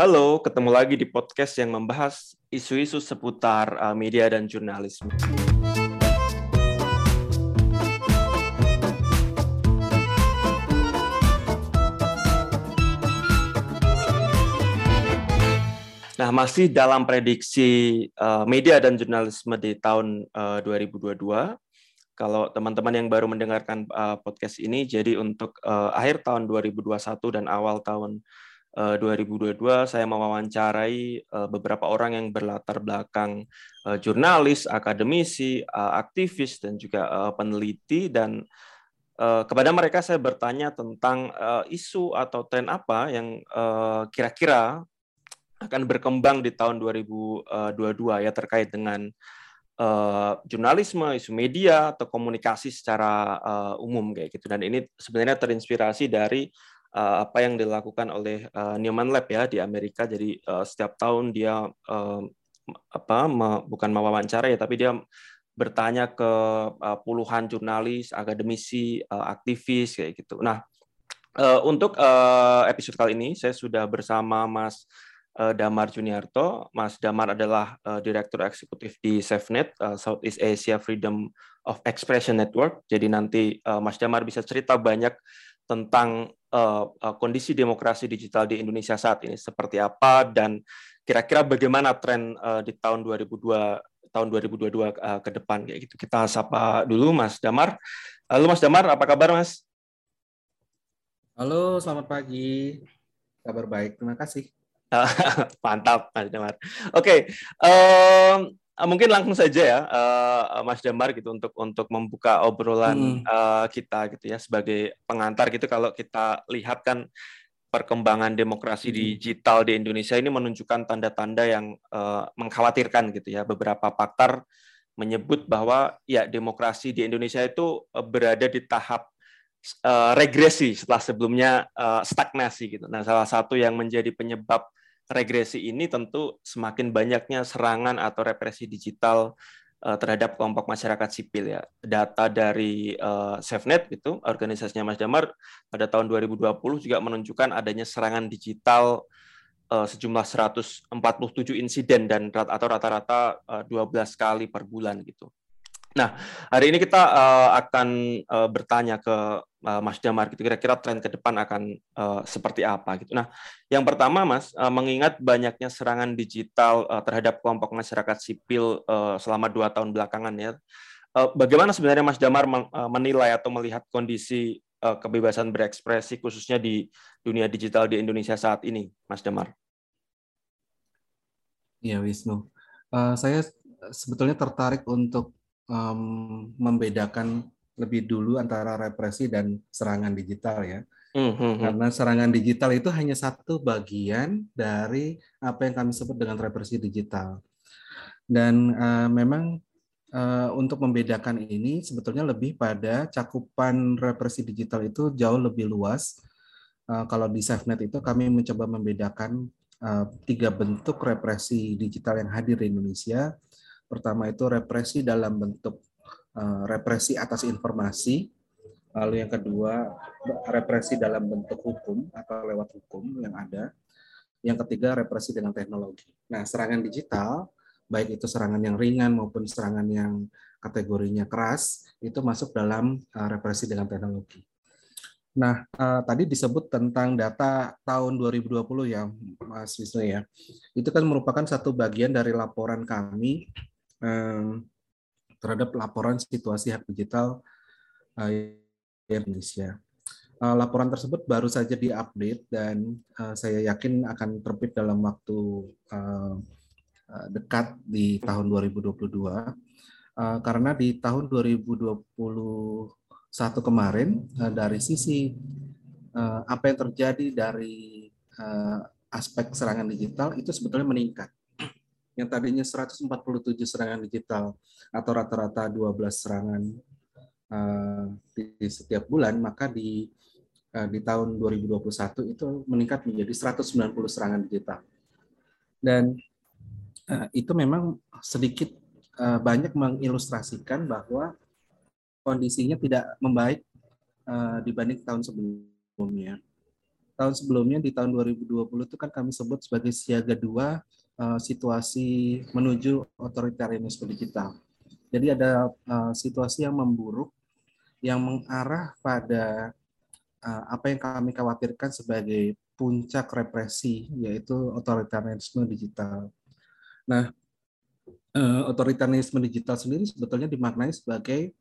Halo, ketemu lagi di podcast yang membahas isu-isu seputar uh, media dan jurnalisme. Nah, masih dalam prediksi uh, media dan jurnalisme di tahun uh, 2022. Kalau teman-teman yang baru mendengarkan uh, podcast ini, jadi untuk uh, akhir tahun 2021 dan awal tahun uh, 2022, saya mewawancarai uh, beberapa orang yang berlatar belakang uh, jurnalis, akademisi, uh, aktivis, dan juga uh, peneliti. Dan kepada mereka saya bertanya tentang uh, isu atau tren apa yang kira-kira uh, akan berkembang di tahun 2022 ya terkait dengan uh, jurnalisme, isu media atau komunikasi secara uh, umum kayak gitu. Dan ini sebenarnya terinspirasi dari uh, apa yang dilakukan oleh uh, Newman Lab ya di Amerika. Jadi uh, setiap tahun dia uh, apa me, bukan mewawancara ya, tapi dia bertanya ke uh, puluhan jurnalis, akademisi, uh, aktivis kayak gitu. Nah, uh, untuk uh, episode kali ini saya sudah bersama Mas Damar Juniarto. Mas Damar adalah uh, Direktur Eksekutif di SafeNet, uh, Southeast Asia Freedom of Expression Network. Jadi nanti Mas Damar bisa cerita banyak tentang kondisi demokrasi digital di Indonesia saat ini seperti apa dan kira-kira bagaimana tren di tahun 2002 tahun 2022 uh, ke depan kayak gitu. Kita sapa dulu Mas Damar. Halo Mas Damar, apa kabar Mas? Halo, selamat pagi. Kabar baik, terima kasih. Mantap, Mas Damar. Oke, okay. um, mungkin langsung saja ya, uh, Mas Damar gitu untuk untuk membuka obrolan hmm. uh, kita gitu ya sebagai pengantar gitu. Kalau kita lihat kan perkembangan demokrasi hmm. digital di Indonesia ini menunjukkan tanda-tanda yang uh, mengkhawatirkan gitu ya. Beberapa pakar menyebut bahwa ya demokrasi di Indonesia itu berada di tahap regresi setelah sebelumnya stagnasi gitu. Nah, salah satu yang menjadi penyebab regresi ini tentu semakin banyaknya serangan atau represi digital uh, terhadap kelompok masyarakat sipil ya. Data dari uh, SafeNet itu organisasinya Mas Damar pada tahun 2020 juga menunjukkan adanya serangan digital uh, sejumlah 147 insiden dan atau rata-rata uh, 12 kali per bulan gitu. Nah, hari ini kita uh, akan uh, bertanya ke uh, Mas Damar gitu kira-kira tren ke depan akan uh, seperti apa gitu. Nah, yang pertama Mas, uh, mengingat banyaknya serangan digital uh, terhadap kelompok masyarakat sipil uh, selama dua tahun belakangan ya. Uh, bagaimana sebenarnya Mas Damar menilai atau melihat kondisi uh, kebebasan berekspresi khususnya di dunia digital di Indonesia saat ini, Mas Damar? Iya, Wisnu. Uh, saya sebetulnya tertarik untuk um, membedakan lebih dulu antara represi dan serangan digital ya. Mm-hmm. Karena serangan digital itu hanya satu bagian dari apa yang kami sebut dengan represi digital. Dan uh, memang uh, untuk membedakan ini sebetulnya lebih pada cakupan represi digital itu jauh lebih luas. Uh, kalau di SafeNet itu kami mencoba membedakan uh, tiga bentuk represi digital yang hadir di Indonesia Pertama itu represi dalam bentuk uh, represi atas informasi. Lalu yang kedua represi dalam bentuk hukum atau lewat hukum yang ada. Yang ketiga represi dengan teknologi. Nah, serangan digital baik itu serangan yang ringan maupun serangan yang kategorinya keras itu masuk dalam uh, represi dengan teknologi. Nah, uh, tadi disebut tentang data tahun 2020 ya, Mas Wisnu ya. Itu kan merupakan satu bagian dari laporan kami terhadap laporan situasi hak digital uh, Indonesia. Uh, laporan tersebut baru saja diupdate dan uh, saya yakin akan terbit dalam waktu dekat di tahun 2022 uh, karena di tahun 2021 kemarin dari sisi apa yang terjadi dari aspek serangan digital itu sebetulnya meningkat yang tadinya 147 serangan digital atau rata-rata 12 serangan uh, di setiap bulan, maka di uh, di tahun 2021 itu meningkat menjadi 190 serangan digital. Dan uh, itu memang sedikit uh, banyak mengilustrasikan bahwa kondisinya tidak membaik uh, dibanding tahun sebelumnya. Tahun sebelumnya di tahun 2020 itu kan kami sebut sebagai siaga dua uh, situasi menuju otoritarianisme digital. Jadi ada uh, situasi yang memburuk yang mengarah pada uh, apa yang kami khawatirkan sebagai puncak represi yaitu otoritarianisme digital. Nah, otoritarianisme digital sendiri sebetulnya dimaknai sebagai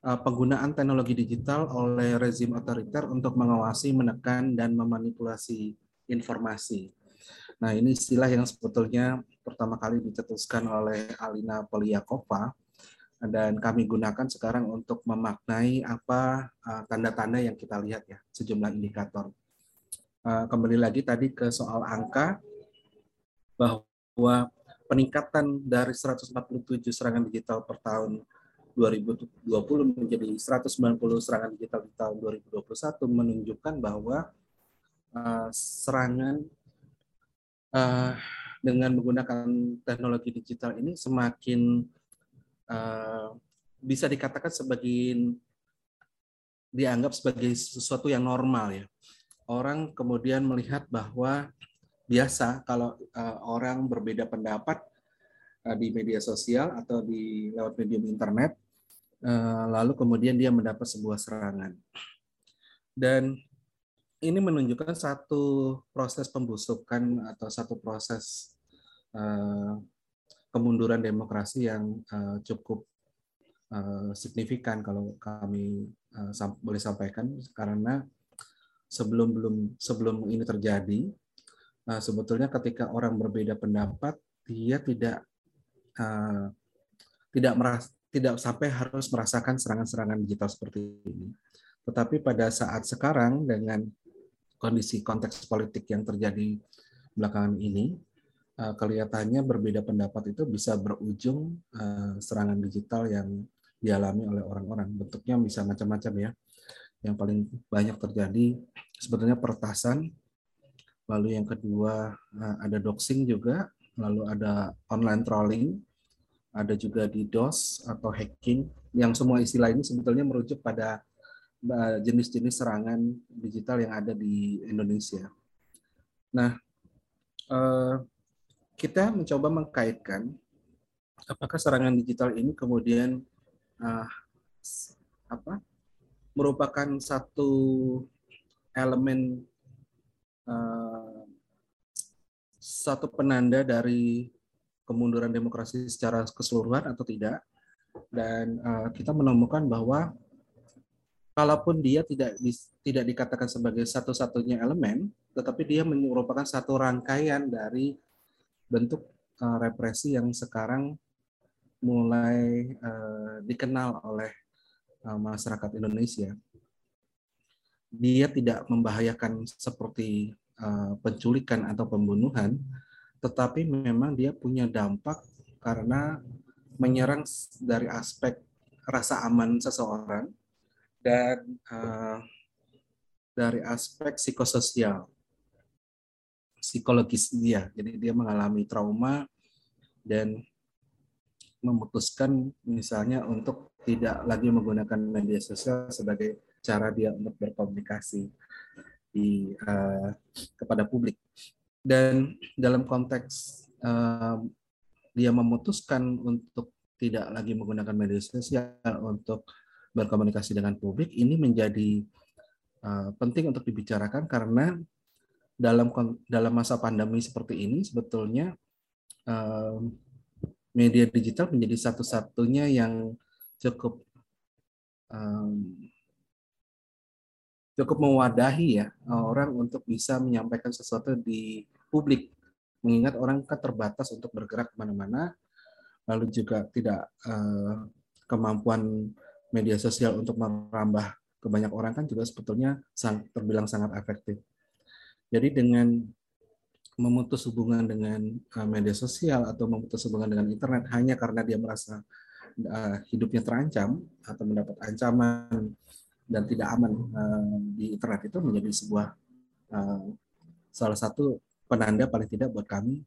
penggunaan teknologi digital oleh rezim otoriter untuk mengawasi, menekan, dan memanipulasi informasi. Nah, ini istilah yang sebetulnya pertama kali dicetuskan oleh Alina Poliakova dan kami gunakan sekarang untuk memaknai apa uh, tanda-tanda yang kita lihat ya, sejumlah indikator. Uh, kembali lagi tadi ke soal angka bahwa peningkatan dari 147 serangan digital per tahun 2020 menjadi 190 serangan digital di tahun 2021 menunjukkan bahwa uh, serangan uh, dengan menggunakan teknologi digital ini semakin uh, bisa dikatakan sebagai dianggap sebagai sesuatu yang normal ya. Orang kemudian melihat bahwa biasa kalau uh, orang berbeda pendapat uh, di media sosial atau di lewat medium internet, uh, lalu kemudian dia mendapat sebuah serangan. Dan ini menunjukkan satu proses pembusukan atau satu proses uh, kemunduran demokrasi yang uh, cukup uh, signifikan kalau kami uh, sam boleh sampaikan karena sebelum belum sebelum ini terjadi Nah, sebetulnya ketika orang berbeda pendapat, dia tidak uh, tidak meras, tidak sampai harus merasakan serangan-serangan digital seperti ini. Tetapi pada saat sekarang dengan kondisi konteks politik yang terjadi belakangan ini, uh, kelihatannya berbeda pendapat itu bisa berujung uh, serangan digital yang dialami oleh orang-orang. Bentuknya bisa macam-macam ya. Yang paling banyak terjadi sebetulnya pertasan lalu yang kedua eh, ada doxing juga, lalu ada online trolling, ada juga DDoS atau hacking, yang semua istilah ini sebetulnya merujuk pada eh, jenis-jenis serangan digital yang ada di Indonesia. Nah, eh, kita mencoba mengkaitkan apakah serangan digital ini kemudian apa merupakan satu elemen Eh, satu penanda dari kemunduran demokrasi secara keseluruhan atau tidak. Dan kita menemukan bahwa kalaupun dia tidak tidak dikatakan sebagai satu-satunya elemen, tetapi dia merupakan satu rangkaian dari bentuk uh, represi yang sekarang mulai uh, dikenal oleh uh, masyarakat Indonesia. Dia tidak membahayakan seperti uh, penculikan atau pembunuhan, tetapi memang dia punya dampak karena menyerang dari aspek rasa aman seseorang dan uh, dari aspek psikososial, psikologis dia. Jadi dia mengalami trauma dan memutuskan misalnya untuk tidak lagi menggunakan media sosial sebagai cara dia untuk berkomunikasi di uh, kepada publik dan dalam konteks uh, dia memutuskan untuk tidak lagi menggunakan media sosial untuk berkomunikasi dengan publik ini menjadi uh, penting untuk dibicarakan karena dalam dalam masa pandemi seperti ini sebetulnya uh, media digital menjadi satu-satunya yang cukup um, cukup mewadahi ya orang untuk bisa menyampaikan sesuatu di publik. Mengingat orang kan terbatas untuk bergerak ke mana-mana, lalu juga tidak uh, kemampuan media sosial untuk merambah ke banyak orang kan juga sebetulnya terbilang sangat efektif. Jadi dengan memutus hubungan dengan uh, media sosial atau memutus hubungan dengan internet hanya karena dia merasa uh, hidupnya terancam atau mendapat ancaman dan tidak aman uh, di internet itu menjadi sebuah salah satu penanda paling tidak buat kami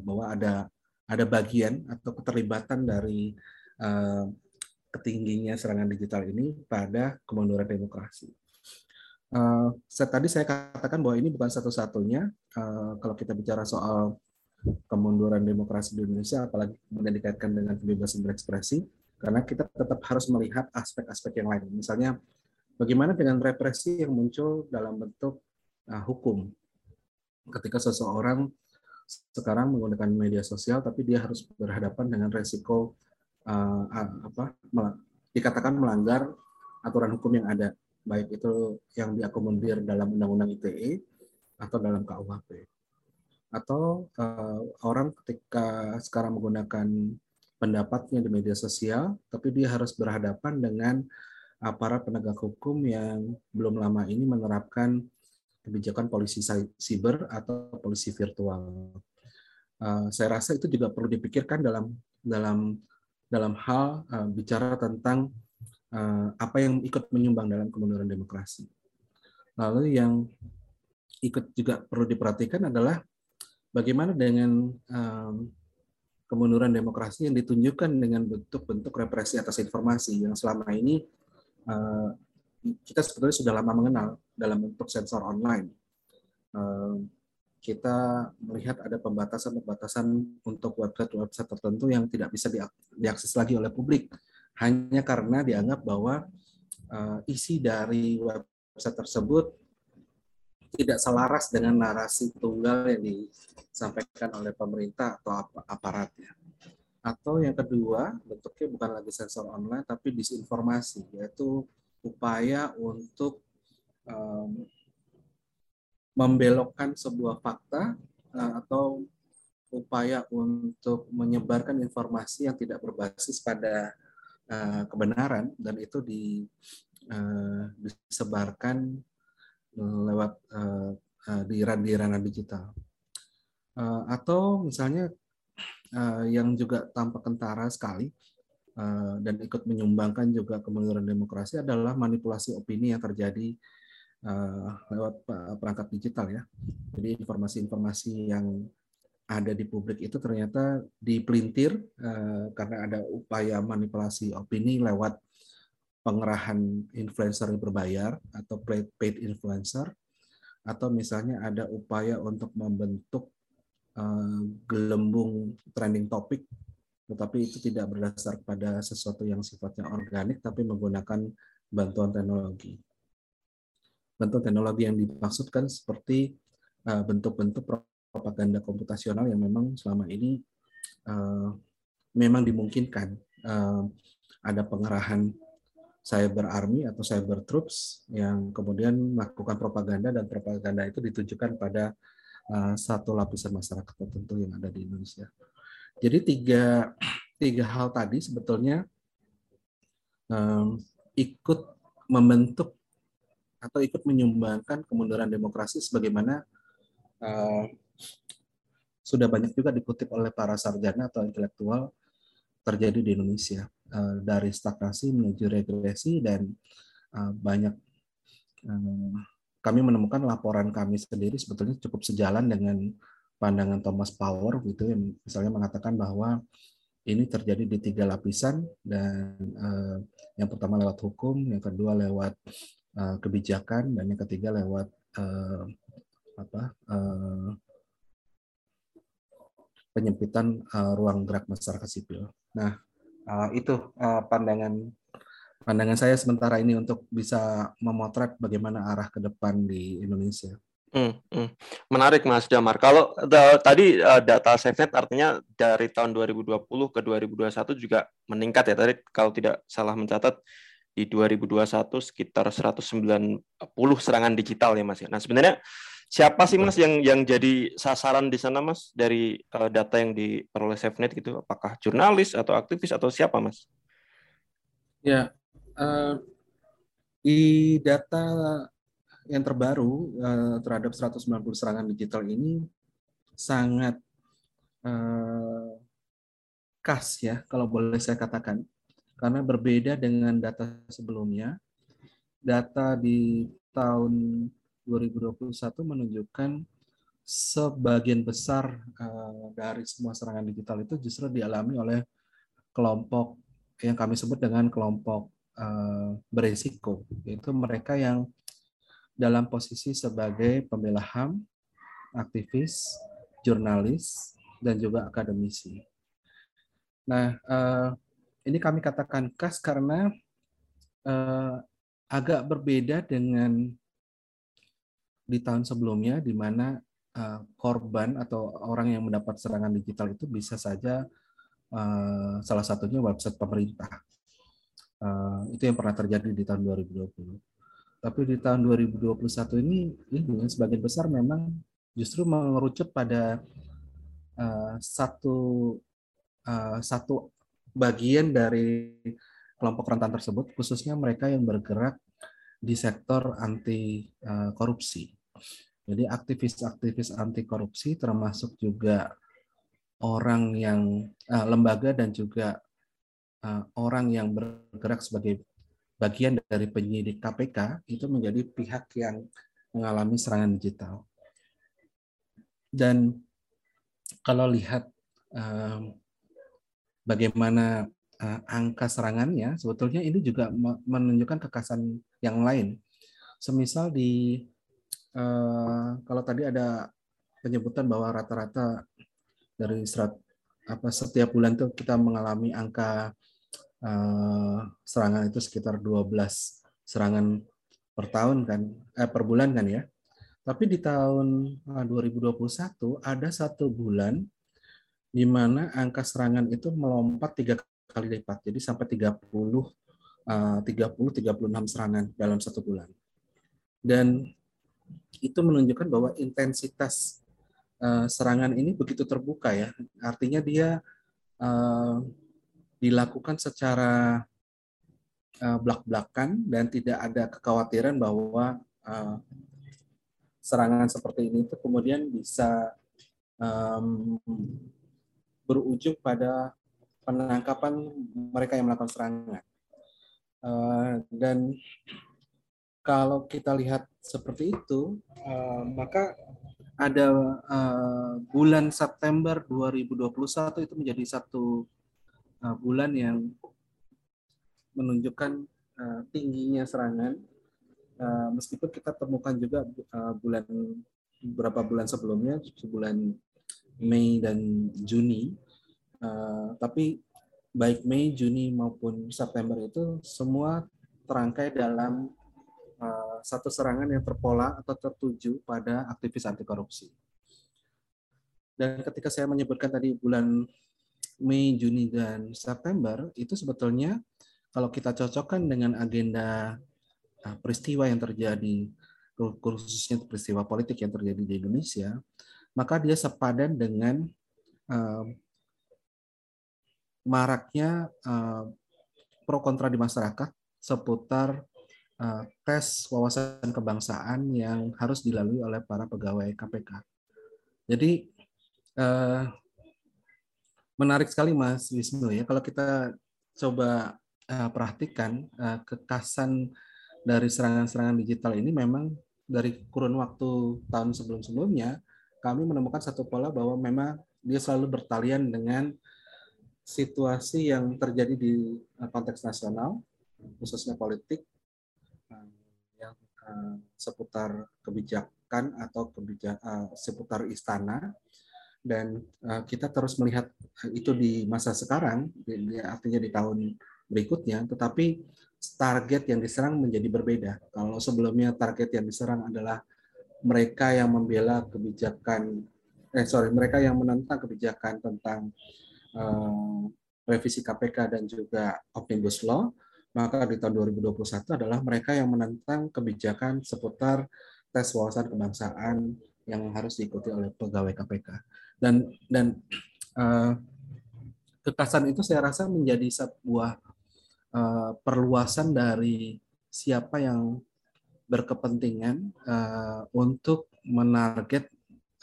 bahwa ada ada bagian atau keterlibatan dari ketingginya serangan digital ini pada kemunduran demokrasi. Uh, tadi saya katakan bahwa ini bukan satu-satunya uh, kalau kita bicara soal kemunduran demokrasi di Indonesia, apalagi kemudian dikaitkan dengan kebebasan berekspresi, karena kita tetap harus melihat aspek-aspek yang lain. Misalnya, bagaimana dengan represi yang muncul dalam bentuk uh, hukum, ketika seseorang sekarang menggunakan media sosial, tapi dia harus berhadapan dengan resiko uh, apa dikatakan melanggar aturan hukum yang ada baik itu yang diakomodir dalam Undang-Undang ITE atau dalam KUHP. Atau uh, orang ketika sekarang menggunakan pendapatnya di media sosial, tapi dia harus berhadapan dengan aparat penegak hukum yang belum lama ini menerapkan kebijakan polisi siber atau polisi virtual. Uh, saya rasa itu juga perlu dipikirkan dalam dalam dalam hal uh, bicara tentang uh, apa yang ikut menyumbang dalam kemunduran demokrasi. Lalu yang ikut juga perlu diperhatikan adalah bagaimana dengan um, kemunduran demokrasi yang ditunjukkan dengan bentuk-bentuk represi atas informasi yang selama ini uh, kita sebetulnya sudah lama mengenal dalam bentuk sensor online. Uh, kita melihat ada pembatasan-pembatasan untuk website-website tertentu yang tidak bisa diakses lagi oleh publik hanya karena dianggap bahwa uh, isi dari website tersebut tidak selaras dengan narasi tunggal yang disampaikan oleh pemerintah atau ap aparatnya. Atau yang kedua, bentuknya bukan lagi sensor online, tapi disinformasi, yaitu upaya untuk membelokkan sebuah fakta uh, atau upaya untuk menyebarkan informasi yang tidak berbasis pada uh, kebenaran dan itu uh, disebarkan lewat di ranah digital. Atau misalnya yang juga tampak kentara sekali dan ikut menyumbangkan juga kemunduran demokrasi adalah manipulasi opini yang terjadi lewat perangkat digital ya. Jadi informasi-informasi yang ada di publik itu ternyata dipelintir uh, karena ada upaya manipulasi opini lewat pengerahan influencer yang berbayar atau paid influencer atau misalnya ada upaya untuk membentuk gelembung trending topik tetapi itu tidak berdasar pada sesuatu yang sifatnya organik tapi menggunakan bantuan teknologi. Bantuan teknologi yang dimaksudkan seperti uh, bentuk-bentuk propaganda komputasional yang memang selama ini uh, memang dimungkinkan uh, ada pengerahan cyber army atau cyber troops yang kemudian melakukan propaganda dan propaganda itu ditujukan pada satu lapisan masyarakat tertentu yang ada di Indonesia. Jadi tiga tiga hal tadi sebetulnya um, ikut membentuk atau ikut menyumbangkan kemunduran demokrasi sebagaimana uh, sudah banyak juga dikutip oleh para sarjana atau intelektual terjadi di Indonesia. Uh, dari stagnasi menuju regresi dan uh, banyak uh, kami menemukan laporan kami sendiri sebetulnya cukup sejalan dengan pandangan Thomas Power gitu yang misalnya mengatakan bahwa ini terjadi di tiga lapisan dan uh, yang pertama lewat hukum, yang kedua lewat uh, kebijakan dan yang ketiga lewat uh, apa uh, penyempitan uh, ruang gerak masyarakat sipil. Nah, uh, itu uh, pandangan pandangan saya sementara ini untuk bisa memotret bagaimana arah ke depan di Indonesia. Hmm, hmm. Menarik Mas Damar. Kalau the, tadi uh, data SafeNet artinya dari tahun 2020 ke 2021 juga meningkat ya. Tadi kalau tidak salah mencatat di 2021 sekitar 190 serangan digital ya Mas. Ya. Nah sebenarnya Siapa sih Mas yang yang jadi sasaran di sana Mas dari uh, data yang diperoleh SafeNet gitu? Apakah jurnalis atau aktivis atau siapa Mas? Ya, uh, di data yang terbaru uh, terhadap 190 serangan digital ini sangat uh, khas ya kalau boleh saya katakan karena berbeda dengan data sebelumnya. Data di tahun 2021 menunjukkan sebagian besar uh, dari semua serangan digital itu justru dialami oleh kelompok yang kami sebut dengan kelompok uh, berisiko, yaitu mereka yang dalam posisi sebagai pembela HAM, aktivis, jurnalis, dan juga akademisi. Nah, uh, ini kami katakan khas karena uh, agak berbeda dengan di tahun sebelumnya, di mana uh, korban atau orang yang mendapat serangan digital itu bisa saja uh, salah satunya website pemerintah. Uh, itu yang pernah terjadi di tahun 2020. Tapi di tahun 2021 ini, ini sebagian besar memang justru mengerucut pada uh, satu uh, satu bagian dari kelompok rentan tersebut, khususnya mereka yang bergerak di sektor anti uh, korupsi. Jadi aktivis-aktivis anti korupsi termasuk juga orang yang uh, lembaga dan juga uh, orang yang bergerak sebagai bagian dari penyidik KPK itu menjadi pihak yang mengalami serangan digital. Dan kalau lihat uh, bagaimana uh, angka serangannya, sebetulnya ini juga menunjukkan kekasan yang lain. Semisal di uh, kalau tadi ada penyebutan bahwa rata-rata dari serat apa setiap bulan itu kita mengalami angka uh, serangan itu sekitar 12 serangan per tahun kan eh, per bulan kan ya. Tapi di tahun 2021 eh, ada satu bulan di mana angka serangan itu melompat tiga kali lipat. Jadi sampai 30 uh, 30 36 serangan dalam satu bulan. Dan itu menunjukkan bahwa intensitas Eh, serangan ini begitu terbuka ya. Artinya dia uh, dilakukan secara uh, belak-belakan dan tidak ada kekhawatiran bahwa serangan seperti ini itu kemudian bisa berujung pada penangkapan mereka yang melakukan serangan. Uh, dan kalau kita lihat seperti itu, uh, maka ada uh, bulan September 2021 itu menjadi satu uh, bulan yang menunjukkan uh, tingginya serangan uh, meskipun kita temukan juga uh, bulan beberapa bulan sebelumnya bulan Mei dan Juni uh, tapi baik Mei, Juni maupun September itu semua terangkai dalam Eh, satu serangan yang terpola atau tertuju pada aktivis anti korupsi. Dan ketika saya menyebutkan tadi bulan Mei, Juni, dan September, itu sebetulnya kalau kita cocokkan dengan agenda eh, peristiwa yang terjadi, khususnya peristiwa politik yang terjadi di Indonesia, maka dia sepadan dengan uh, maraknya uh, pro kontra di masyarakat seputar uh, tes wawasan kebangsaan yang harus dilalui oleh para pegawai KPK. Jadi uh, menarik sekali Mas Wisnu ya kalau kita coba uh, perhatikan uh, kekasan dari serangan-serangan digital ini memang dari kurun waktu tahun sebelum-sebelumnya kami menemukan satu pola bahwa memang dia selalu bertalian dengan situasi yang terjadi di konteks nasional khususnya politik yang uh, seputar kebijakan atau kebijakan seputar istana. Dan kita terus melihat itu di masa sekarang artinya di tahun berikutnya tetapi target yang diserang menjadi berbeda. Kalau sebelumnya target yang diserang adalah mereka yang membela kebijakan eh sorry mereka yang menentang kebijakan tentang uh, revisi KPK dan juga omnibus law maka di tahun 2021 adalah mereka yang menentang kebijakan seputar tes wawasan kebangsaan yang harus diikuti oleh pegawai KPK. Dan dan uh, kekasan itu saya rasa menjadi sebuah uh, perluasan dari siapa yang berkepentingan uh, untuk menarget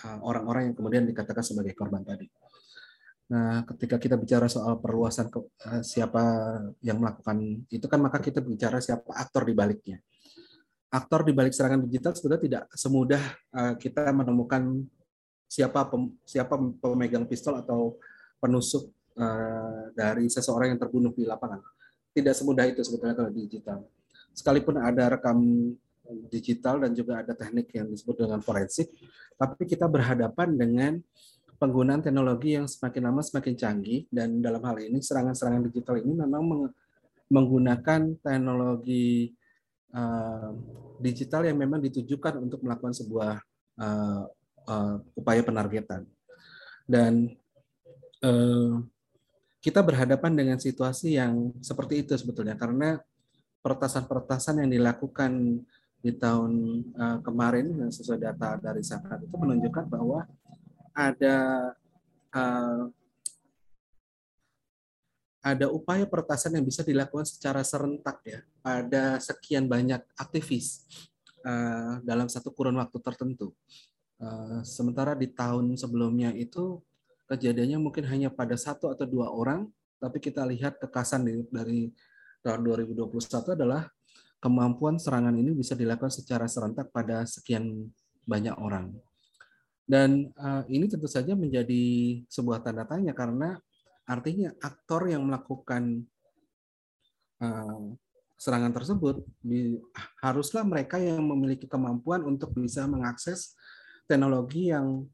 orang-orang uh, yang kemudian dikatakan sebagai korban tadi. Nah, ketika kita bicara soal perluasan ke, uh, siapa yang melakukan itu kan maka kita bicara siapa aktor di baliknya. Aktor di balik serangan digital sebetulnya tidak semudah uh, kita menemukan siapa pem, siapa pemegang pistol atau penusuk uh, dari seseorang yang terbunuh di lapangan. Tidak semudah itu sebetulnya kalau digital. Sekalipun ada rekam digital dan juga ada teknik yang disebut dengan forensik, tapi kita berhadapan dengan penggunaan teknologi yang semakin lama semakin canggih dan dalam hal ini serangan-serangan digital ini memang menggunakan teknologi uh, digital yang memang ditujukan untuk melakukan sebuah uh, uh, upaya penargetan. Dan uh, kita berhadapan dengan situasi yang seperti itu sebetulnya karena peretasan-peretasan yang dilakukan di tahun uh, kemarin sesuai data dari Sakat itu menunjukkan bahwa ada uh, ada upaya peretasan yang bisa dilakukan secara serentak ya pada sekian banyak aktivis uh, dalam satu kurun waktu tertentu. Uh, sementara di tahun sebelumnya itu kejadiannya mungkin hanya pada satu atau dua orang, tapi kita lihat kekasan dari, dari tahun 2021 adalah kemampuan serangan ini bisa dilakukan secara serentak pada sekian banyak orang. Dan uh, ini tentu saja menjadi sebuah tanda tanya karena artinya aktor yang melakukan uh, serangan tersebut haruslah mereka yang memiliki kemampuan untuk bisa mengakses teknologi yang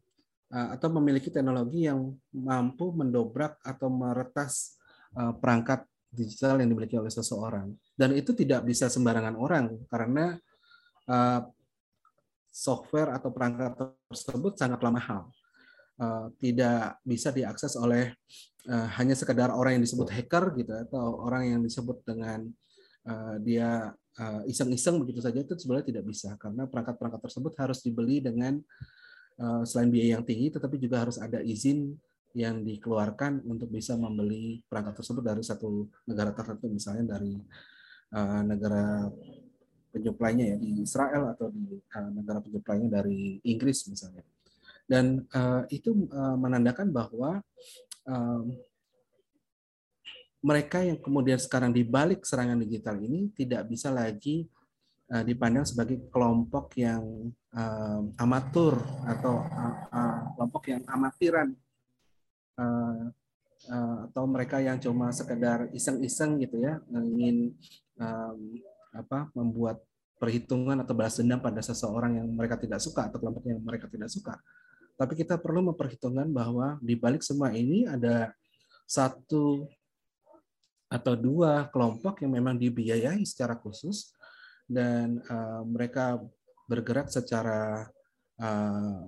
uh, atau memiliki teknologi yang mampu mendobrak atau meretas perangkat digital yang dimiliki oleh seseorang. Dan itu tidak bisa sembarangan orang karena uh, software atau perangkat tersebut sangatlah mahal. Uh, tidak bisa diakses oleh uh, hanya sekedar orang yang disebut hacker gitu atau orang yang disebut dengan uh, dia iseng-iseng begitu saja itu sebenarnya tidak bisa karena perangkat-perangkat tersebut harus dibeli dengan selain biaya yang tinggi tetapi juga harus ada izin yang dikeluarkan untuk bisa membeli perangkat tersebut dari satu negara tertentu, misalnya dari uh, negara penyuplainya ya di Israel atau di uh, negara penyuplainya dari Inggris misalnya. Dan uh, itu uh, menandakan bahwa uh, mereka yang kemudian sekarang dibalik serangan digital ini tidak bisa lagi uh, dipandang sebagai kelompok yang uh, amatur atau uh, uh, kelompok yang amatiran uh, uh, atau mereka yang cuma sekedar iseng-iseng gitu ya ingin um, apa membuat perhitungan atau balas dendam pada seseorang yang mereka tidak suka atau kelompok yang mereka tidak suka. Tapi kita perlu memperhitungkan bahwa di balik semua ini ada satu atau dua kelompok yang memang dibiayai secara khusus dan uh, mereka bergerak secara uh,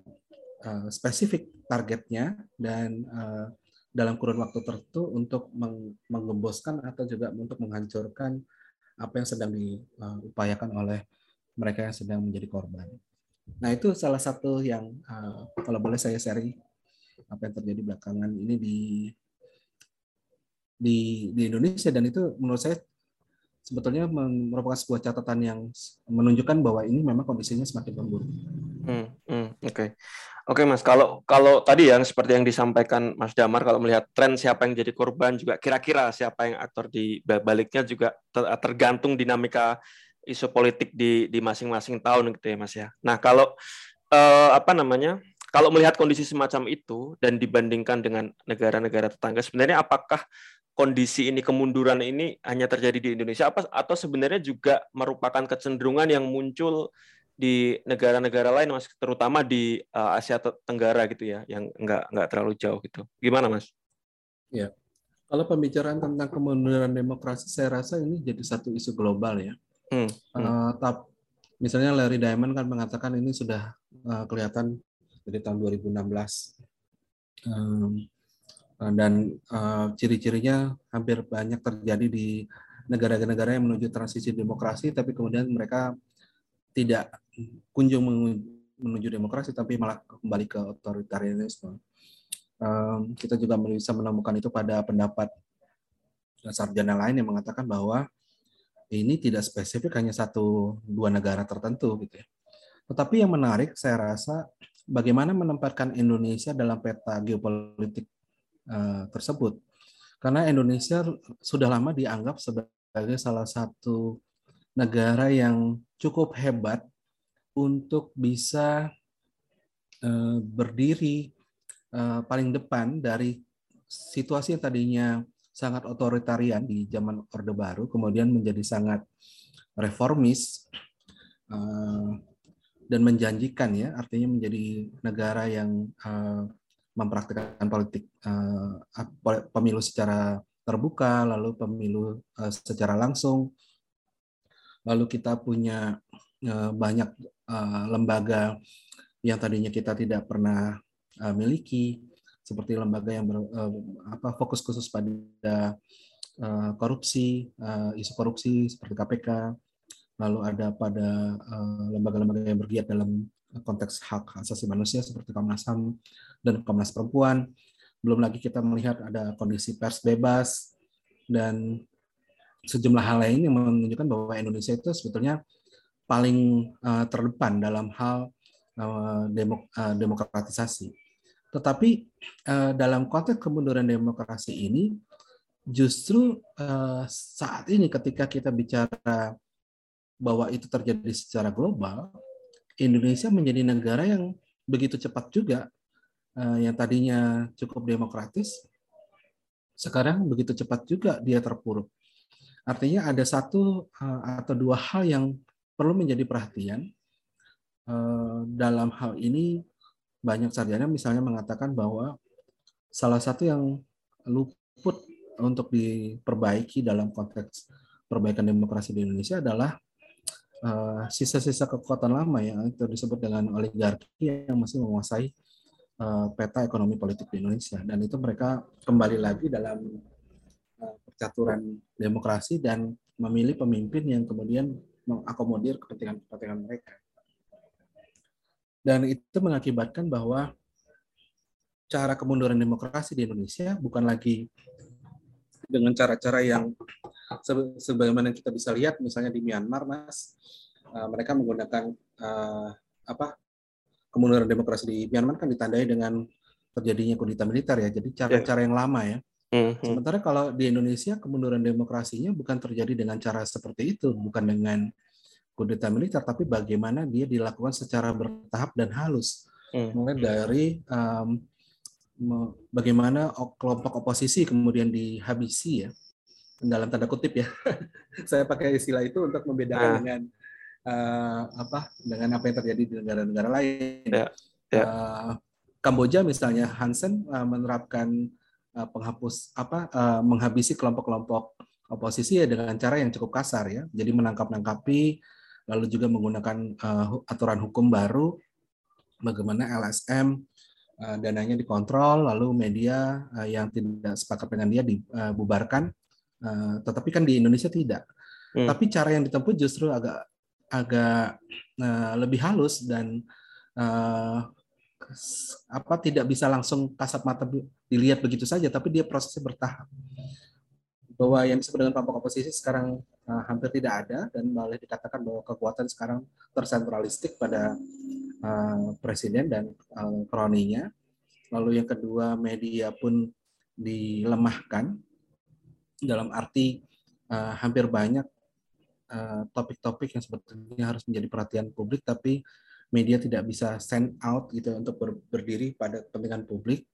uh, spesifik targetnya dan uh, dalam kurun waktu tertentu untuk menggemboskan atau juga untuk menghancurkan apa yang sedang diupayakan oleh mereka yang sedang menjadi korban. Nah itu salah satu yang uh, kalau boleh saya sharing apa yang terjadi belakangan ini di di di Indonesia dan itu menurut saya sebetulnya merupakan sebuah catatan yang menunjukkan bahwa ini memang kondisinya semakin memburuk. Hmm, Oke, okay. oke Mas. Kalau kalau tadi yang seperti yang disampaikan Mas Damar, kalau melihat tren siapa yang jadi korban juga kira-kira siapa yang aktor di baliknya juga tergantung dinamika isu politik di di masing-masing tahun gitu ya Mas ya. Nah kalau eh, apa namanya? Kalau melihat kondisi semacam itu dan dibandingkan dengan negara-negara tetangga, sebenarnya apakah kondisi ini kemunduran ini hanya terjadi di Indonesia apa atau sebenarnya juga merupakan kecenderungan yang muncul di negara-negara lain mas terutama di uh, Asia Tenggara gitu ya yang enggak enggak terlalu jauh gitu gimana mas? Ya kalau pembicaraan tentang kemunduran demokrasi saya rasa ini jadi satu isu global ya. Hmm. Hmm. Uh, tap, misalnya Larry Diamond kan mengatakan ini sudah uh, kelihatan dari tahun 2016. Um, Eh, dan uh, ciri-cirinya hampir banyak terjadi di negara-negara yang menuju transisi demokrasi tapi kemudian mereka tidak kunjung menuju demokrasi tapi malah kembali ke otoritarianisme. Um, kita juga bisa menemukan itu pada pendapat sarjana lain yang mengatakan bahwa ini tidak spesifik hanya satu dua negara tertentu gitu ya. Tetapi yang menarik saya rasa bagaimana menempatkan Indonesia dalam peta geopolitik Eh, tersebut. Karena Indonesia sudah lama dianggap sebagai salah satu negara yang cukup hebat untuk bisa uh, berdiri uh, paling depan dari situasi yang tadinya sangat otoritarian di zaman Orde Baru kemudian menjadi sangat reformis uh, dan menjanjikan ya artinya menjadi negara yang mempraktikkan politik pemilu secara terbuka lalu pemilu secara langsung lalu kita punya uh, banyak uh, lembaga yang tadinya kita tidak pernah uh, miliki seperti lembaga yang ber, apa fokus khusus pada korupsi, isu korupsi seperti KPK, lalu ada pada lembaga-lembaga yang bergiat dalam konteks hak asasi manusia seperti Komnas HAM dan Komnas Perempuan. Belum lagi kita melihat ada kondisi pers bebas dan sejumlah hal lain yang menunjukkan bahwa Indonesia itu sebetulnya paling uh, terdepan dalam hal uh, demok uh, demokratisasi. Tetapi uh, dalam konteks kemunduran demokrasi ini, justru uh, saat ini ketika kita bicara bahwa itu terjadi secara global, Indonesia menjadi negara yang begitu cepat juga, yang tadinya cukup demokratis, sekarang begitu cepat juga dia terpuruk. Artinya ada satu uh, atau dua hal yang perlu menjadi perhatian. Uh, dalam hal ini banyak sarjana misalnya mengatakan bahwa salah satu yang luput untuk diperbaiki dalam konteks perbaikan demokrasi di Indonesia adalah eh, sisa-sisa kekuatan lama yang itu disebut dengan oligarki yang masih menguasai peta ekonomi politik di Indonesia dan itu mereka kembali lagi dalam percaturan demokrasi dan memilih pemimpin yang kemudian mengakomodir kepentingan-kepentingan mereka. Dan itu mengakibatkan bahwa cara kemunduran demokrasi di Indonesia bukan lagi dengan cara-cara yang sebagaimana kita bisa lihat misalnya di Myanmar, Mas, uh, mereka menggunakan uh, apa kemunduran demokrasi di Myanmar kan ditandai dengan terjadinya kudeta militer ya. Jadi cara-cara yang lama ya. Mm-hmm. Sementara kalau di Indonesia kemunduran demokrasinya bukan terjadi dengan cara seperti itu, bukan dengan kudeta militer, tapi bagaimana dia dilakukan secara bertahap dan halus. Hmm. Mulai dari um, bagaimana kelompok oposisi kemudian dihabisi ya, dalam tanda kutip ya. Saya pakai istilah itu untuk membedakan nah. dengan uh, apa dengan apa yang terjadi di negara-negara lain. Ya. Ya. Uh, Kamboja misalnya Hansen uh, menerapkan uh, penghapus apa uh, menghabisi kelompok-kelompok oposisi ya dengan cara yang cukup kasar ya. Jadi menangkap-nangkapi lalu juga menggunakan uh, aturan hukum baru bagaimana LSM uh, eh, dananya dikontrol lalu media uh, yang tidak sepakat dengan dia dibubarkan uh, tetapi kan di Indonesia tidak hmm. tapi cara yang ditempuh justru agak agak uh, lebih halus dan uh, apa tidak bisa langsung kasat mata dilihat begitu saja tapi dia prosesnya bertahap. Bahwa yang disebut dengan kelompok oposisi sekarang uh, hampir tidak ada dan malah dikatakan bahwa kekuatan sekarang tersentralistik pada uh, presiden dan uh, kroninya. Lalu yang kedua media pun dilemahkan. Dalam arti uh, hampir banyak topik-topik uh, yang sebetulnya harus menjadi perhatian publik tapi media tidak bisa send out gitu untuk ber, berdiri pada kepentingan publik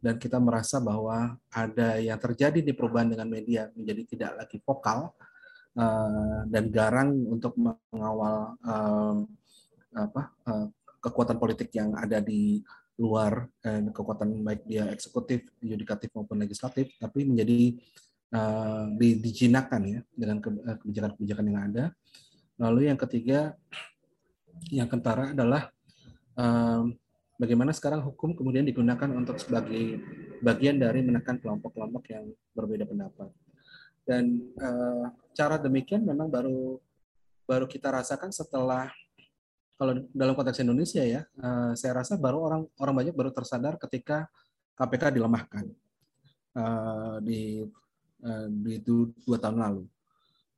dan kita merasa bahwa ada yang terjadi di perubahan dengan media menjadi tidak lagi vokal uh, dan garang untuk mengawal uh, apa kekuatan politik yang ada di luar uh, kekuatan baik dia eksekutif, yudikatif maupun legislatif, tapi menjadi uh, dijinakan ya dengan kebijakan-kebijakan yang ada. Lalu yang ketiga, yang kentara adalah uh, bagaimana sekarang hukum kemudian digunakan untuk sebagai bagian dari menekan kelompok-kelompok yang berbeda pendapat. Dan uh, cara demikian memang baru baru kita rasakan setelah kalau dalam konteks Indonesia ya, uh, saya rasa baru orang orang banyak baru tersadar ketika KPK dilemahkan uh, di uh, di itu dua tahun lalu.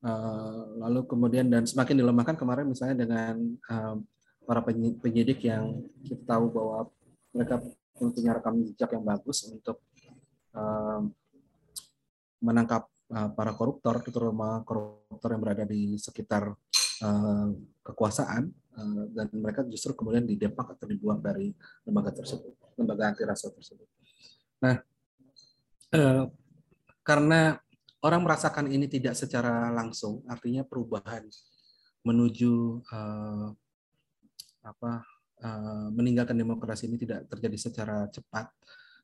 Uh, lalu kemudian dan semakin dilemahkan kemarin misalnya dengan uh, para penyidik yang kita tahu bahwa mereka punya rekam jejak yang bagus untuk uh, menangkap uh, para koruptor, terutama koruptor yang berada di sekitar uh, kekuasaan, uh, dan mereka justru kemudian didepak atau dibuang dari lembaga tersebut, lembaga anti rasuah tersebut. Nah, eh, karena orang merasakan ini tidak secara langsung, artinya perubahan menuju uh, apa uh, meninggalkan demokrasi ini tidak terjadi secara cepat,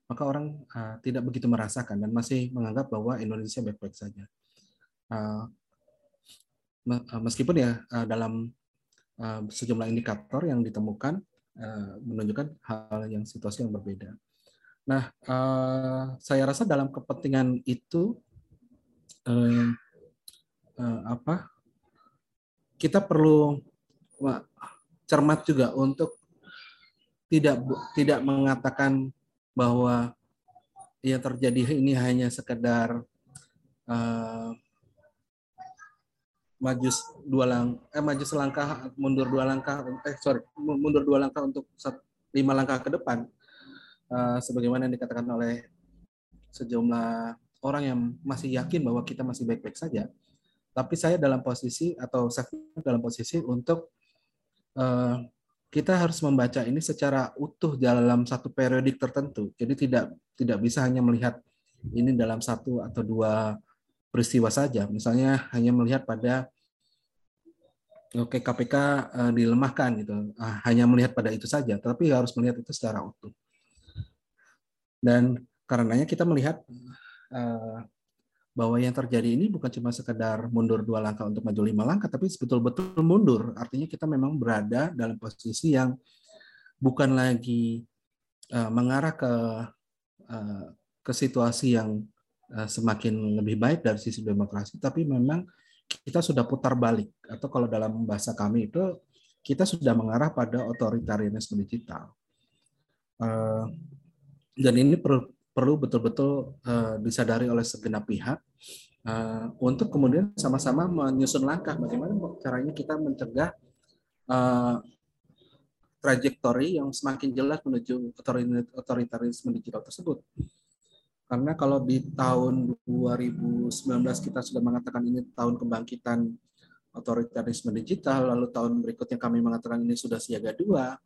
maka orang uh, tidak begitu merasakan dan masih menganggap bahwa Indonesia baik-baik saja. Uh, meskipun ya uh, dalam uh, sejumlah indikator yang ditemukan uh, menunjukkan hal yang situasi yang berbeda. Nah, uh, saya rasa dalam kepentingan itu uh, uh, apa kita perlu cermat juga untuk tidak tidak mengatakan bahwa yang terjadi ini hanya sekedar uh, maju dua lang eh maju selangkah mundur dua langkah eh sorry mundur dua langkah untuk lima langkah ke depan uh, sebagaimana yang dikatakan oleh sejumlah orang yang masih yakin bahwa kita masih baik-baik saja. Tapi saya dalam posisi atau saya dalam posisi untuk kita harus membaca ini secara utuh dalam satu periodik tertentu. Jadi tidak tidak bisa hanya melihat ini dalam satu atau dua peristiwa saja. Misalnya hanya melihat pada oke KPK uh, dilemahkan gitu. Uh, hanya melihat pada itu saja, tapi harus melihat itu secara utuh. Dan karenanya kita melihat uh, bahwa yang terjadi ini bukan cuma sekedar mundur dua langkah untuk maju lima langkah, tapi betul-betul mundur. Artinya kita memang berada dalam posisi yang bukan lagi uh, mengarah ke uh, ke situasi yang uh, semakin lebih baik dari sisi demokrasi, tapi memang kita sudah putar balik atau kalau dalam bahasa kami itu kita sudah mengarah pada otoritarianisme digital. Uh, dan ini perlu perlu betul-betul uh, disadari oleh segenap pihak uh, untuk kemudian sama-sama menyusun langkah bagaimana caranya kita mencegah uh, trajektori yang semakin jelas menuju otoritarisme digital tersebut. Karena kalau di tahun 2019 kita sudah mengatakan ini tahun kebangkitan otoritarisme digital, lalu tahun berikutnya kami mengatakan ini sudah siaga dua,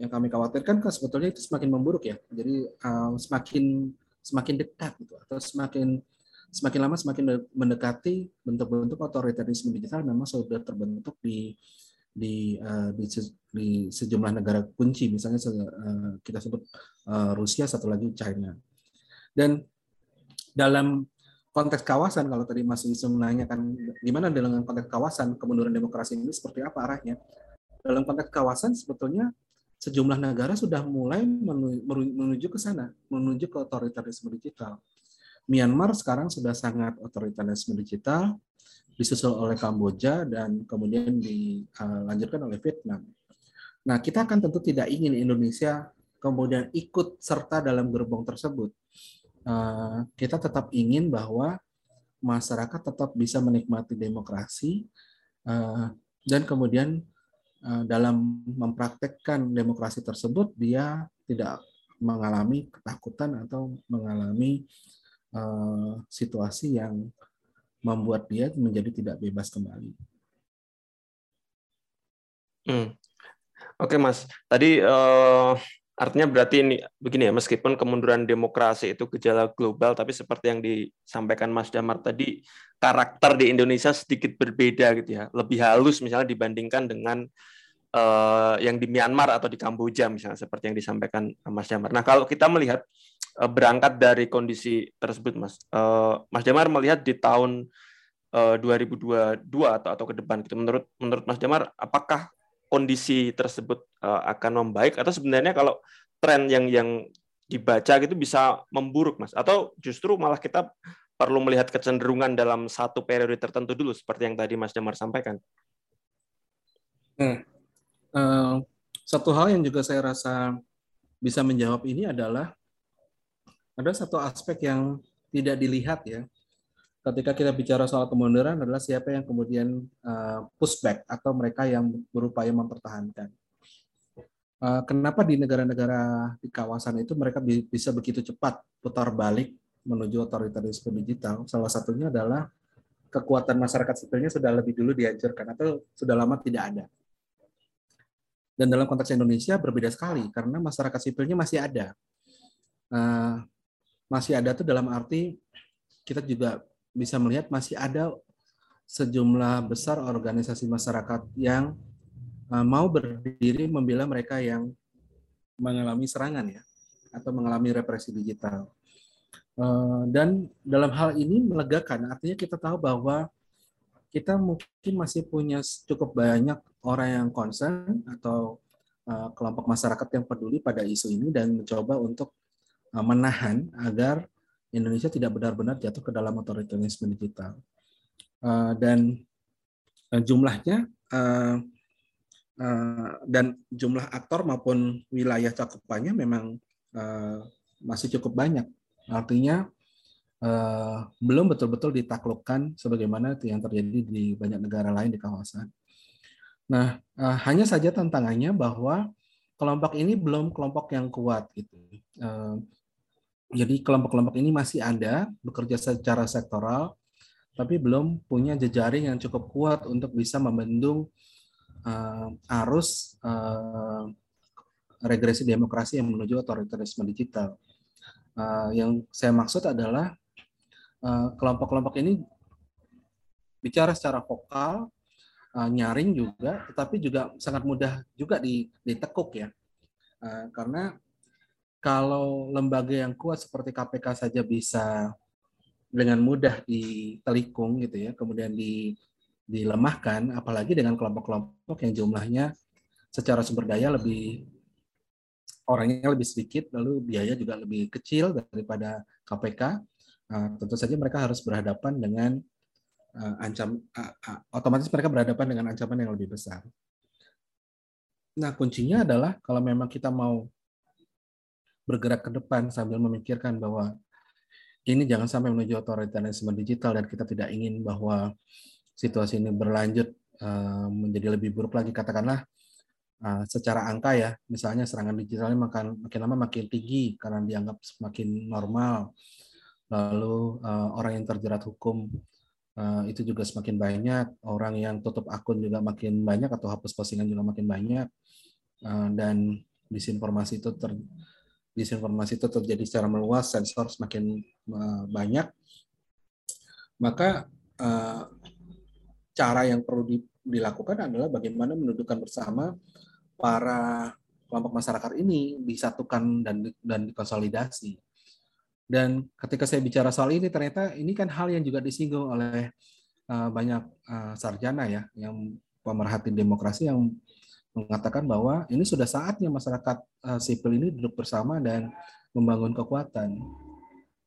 yang kami khawatirkan kan sebetulnya itu semakin memburuk ya. Jadi uh, semakin semakin dekat gitu atau semakin semakin lama semakin mendekati bentuk-bentuk otoritarisme digital memang sudah terbentuk di di uh, di, di sejumlah negara kunci misalnya uh, kita sebut uh, Rusia satu lagi China. Dan dalam konteks kawasan kalau tadi Mas Wisnu menanyakan gimana dengan konteks kawasan kemunduran demokrasi ini seperti apa arahnya? Dalam konteks kawasan sebetulnya sejumlah negara sudah mulai menuju ke sana, menuju ke otoritarisme digital. Myanmar sekarang sudah sangat otoritarisme digital, disusul oleh Kamboja dan kemudian dilanjutkan oleh Vietnam. Nah, kita akan tentu tidak ingin Indonesia kemudian ikut serta dalam gerbong tersebut. Eh, kita tetap ingin bahwa masyarakat tetap bisa menikmati demokrasi eh, dan kemudian Eh, dalam mempraktekkan demokrasi tersebut dia tidak mengalami ketakutan atau mengalami uh, situasi yang membuat dia menjadi tidak bebas kembali. Hmm. Oke mas, tadi uh, artinya berarti ini begini ya, meskipun kemunduran demokrasi itu gejala global, tapi seperti yang disampaikan Mas Damar tadi, karakter di Indonesia sedikit berbeda gitu ya, lebih halus misalnya dibandingkan dengan uh, yang di Myanmar atau di Kamboja misalnya seperti yang disampaikan Mas Damar. Nah kalau kita melihat berangkat dari kondisi tersebut, Mas, uh, Mas Damar melihat di tahun uh, 2022 atau atau ke depan gitu, menurut menurut Mas Damar, apakah kondisi tersebut akan membaik atau sebenarnya kalau tren yang yang dibaca gitu bisa memburuk, Mas, atau justru malah kita perlu melihat kecenderungan dalam satu periode tertentu dulu seperti yang tadi Mas Damar sampaikan. Hmm. Uh, satu hal yang juga saya rasa bisa menjawab ini adalah ada satu aspek yang tidak dilihat ya ketika kita bicara soal kemunduran adalah siapa yang kemudian uh, pushback atau mereka yang berupaya mempertahankan. Uh, kenapa di negara-negara di kawasan itu mereka bisa begitu cepat putar balik menuju otoritarisme digital? Salah satunya adalah kekuatan masyarakat sipilnya sudah lebih dulu dihancurkan atau sudah lama tidak ada. Dan dalam konteks Indonesia berbeda sekali karena masyarakat sipilnya masih ada. Uh, masih ada tuh dalam arti kita juga bisa melihat masih ada sejumlah besar organisasi masyarakat yang uh, mau berdiri membela mereka yang mengalami serangan ya atau mengalami represi digital. Uh, dan dalam hal ini melegakan, artinya kita tahu bahwa kita mungkin masih punya cukup banyak orang yang concern atau uh, kelompok masyarakat yang peduli pada isu ini dan mencoba untuk menahan agar Indonesia tidak benar-benar jatuh ke dalam otoritarisme digital. Uh, dan uh, jumlahnya dan jumlah aktor maupun wilayah cakupannya memang masih cukup banyak. Artinya belum betul-betul ditaklukkan sebagaimana yang terjadi di banyak negara lain di kawasan. Nah, hanya saja tantangannya bahwa kelompok ini belum kelompok yang kuat gitu. Uh, jadi kelompok-kelompok ini masih ada bekerja secara sektoral, tapi belum punya jejaring yang cukup kuat untuk bisa membendung uh, arus uh, regresi demokrasi yang menuju otoritarisme digital. Uh, yang saya maksud adalah kelompok-kelompok ini bicara secara vokal, eh, nyaring juga, tetapi juga sangat mudah juga ditekuk ya. Eh, karena kalau lembaga yang kuat seperti KPK saja bisa dengan mudah ditelikung gitu ya, kemudian di, dilemahkan, apalagi dengan kelompok-kelompok yang jumlahnya secara sumber daya lebih orangnya lebih sedikit, lalu biaya juga lebih kecil daripada KPK, uh, tentu saja mereka harus berhadapan dengan uh, ancam uh, uh, otomatis mereka berhadapan dengan ancaman yang lebih besar. Nah, kuncinya adalah kalau memang kita mau bergerak ke depan sambil memikirkan bahwa ini jangan sampai menuju otoritarisme digital dan kita tidak ingin bahwa situasi ini berlanjut uh, menjadi lebih buruk lagi. Katakanlah uh, secara angka ya misalnya serangan digitalnya makin makin lama makin tinggi karena dianggap semakin normal. Lalu uh, orang yang terjerat hukum itu juga semakin banyak, orang yang tutup akun juga makin banyak atau hapus postingan juga makin banyak, dan disinformasi itu ter disinformasi itu terjadi secara meluas, sensor semakin uh, banyak, maka uh, cara yang perlu di, dilakukan adalah bagaimana mendudukan bersama para kelompok masyarakat ini disatukan dan dan dikonsolidasi. Dan ketika saya bicara soal ini, ternyata ini kan hal yang juga disinggung oleh uh, banyak sarjana ya, yang pemerhati demokrasi yang mengatakan bahwa ini sudah saatnya masyarakat uh, sipil ini duduk bersama dan membangun kekuatan.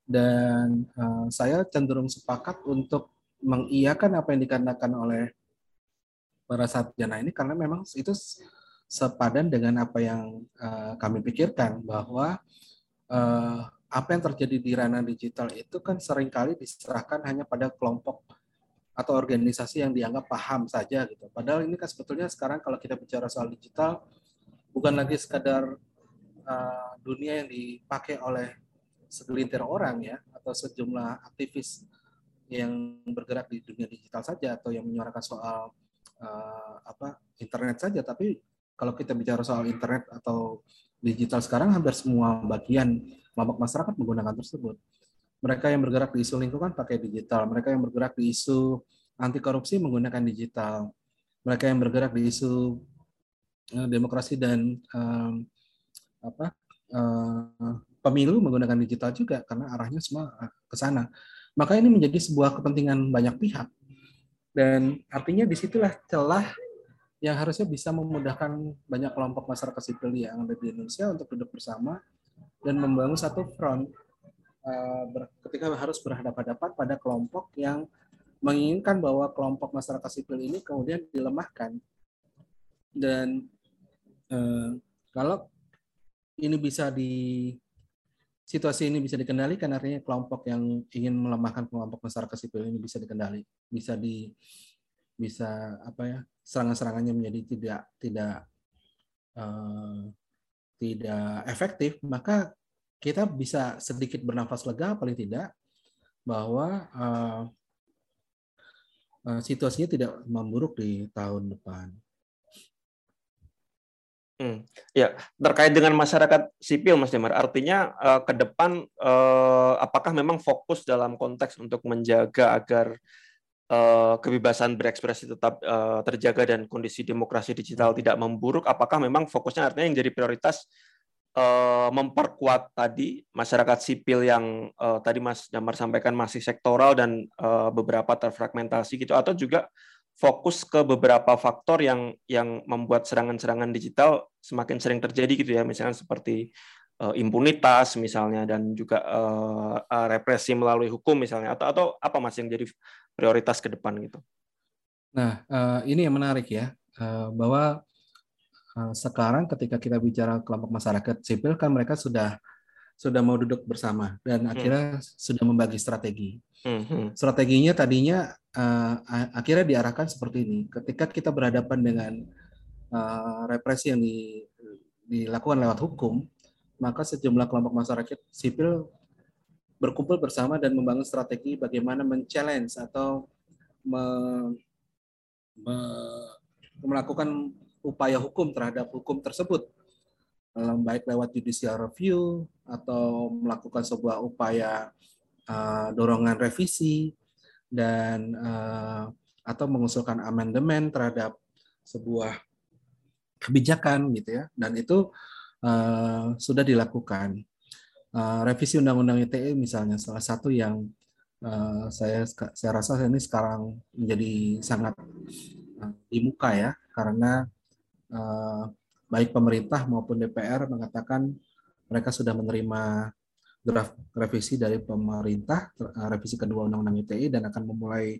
Dan uh, saya cenderung sepakat untuk mengiyakan apa yang dikatakan oleh para sarjana ini karena memang itu sepadan dengan apa yang uh, kami pikirkan bahwa apa yang terjadi di ranah digital itu kan sering kali diserahkan hanya pada kelompok atau organisasi yang dianggap paham saja gitu. Padahal ini kan sebetulnya sekarang kalau kita bicara soal digital bukan lagi sekadar uh, dunia yang dipakai oleh segelintir orang ya atau sejumlah aktivis yang bergerak di dunia digital saja atau yang menyuarakan soal uh, apa internet saja tapi kalau kita bicara soal internet atau digital sekarang hampir semua bagian kelompok masyarakat menggunakan tersebut. Mereka yang bergerak di isu lingkungan pakai digital, mereka yang bergerak di isu anti korupsi menggunakan digital, mereka yang bergerak di isu uh, demokrasi dan um, apa uh, pemilu menggunakan digital juga karena arahnya semua ke sana. Maka ini menjadi sebuah kepentingan banyak pihak. Dan artinya di situlah celah yang harusnya bisa memudahkan banyak kelompok masyarakat sipil yang ada di Indonesia untuk duduk bersama dan membangun satu front ketika harus berhadapan-hadapan pada kelompok yang menginginkan bahwa kelompok masyarakat sipil ini kemudian dilemahkan. Dan uh, kalau ini bisa di situasi ini bisa dikendalikan artinya kelompok yang ingin melemahkan kelompok masyarakat sipil ini bisa dikendali bisa di bisa apa ya serangan-serangannya menjadi tidak tidak uh, tidak efektif, maka kita bisa sedikit bernafas lega paling tidak bahwa uh, uh, situasinya tidak memburuk di tahun depan. Hmm. Ya, terkait dengan masyarakat sipil, Mas Demar, artinya uh, ke depan uh, apakah memang fokus dalam konteks untuk menjaga agar kebebasan berekspresi tetap terjaga dan kondisi demokrasi digital tidak memburuk? Apakah memang fokusnya artinya yang jadi prioritas memperkuat tadi masyarakat sipil yang uh, tadi Mas Damar sampaikan masih sektoral dan uh, beberapa terfragmentasi gitu, atau juga fokus ke beberapa faktor yang yang membuat serangan-serangan digital semakin sering terjadi gitu ya misalnya seperti uh, impunitas misalnya dan juga uh, represi melalui hukum misalnya atau atau apa mas yang jadi prioritas ke depan gitu. Nah uh, ini yang menarik ya uh, bahwa sekarang ketika kita bicara kelompok masyarakat sipil kan mereka sudah sudah mau duduk bersama dan hmm. akhirnya sudah membagi strategi. Hmm. hmm. Strateginya tadinya uh, akhirnya diarahkan seperti ini. Ketika kita berhadapan dengan uh, represi yang di, dilakukan lewat hukum, maka sejumlah kelompok masyarakat sipil berkumpul bersama dan membangun strategi bagaimana men-challenge atau me, me, melakukan upaya hukum terhadap hukum tersebut. Baik lewat judicial review atau melakukan sebuah upaya uh, dorongan revisi dan uh, atau mengusulkan amandemen terhadap sebuah kebijakan gitu ya. Dan itu uh, sudah dilakukan. Revisi undang-undang ITE misalnya salah satu yang uh, saya saya rasa ini sekarang menjadi sangat uh, di muka ya karena uh, baik pemerintah maupun DPR mengatakan mereka sudah menerima draft revisi dari pemerintah, eh, revisi kedua Undang-Undang ITE dan akan memulai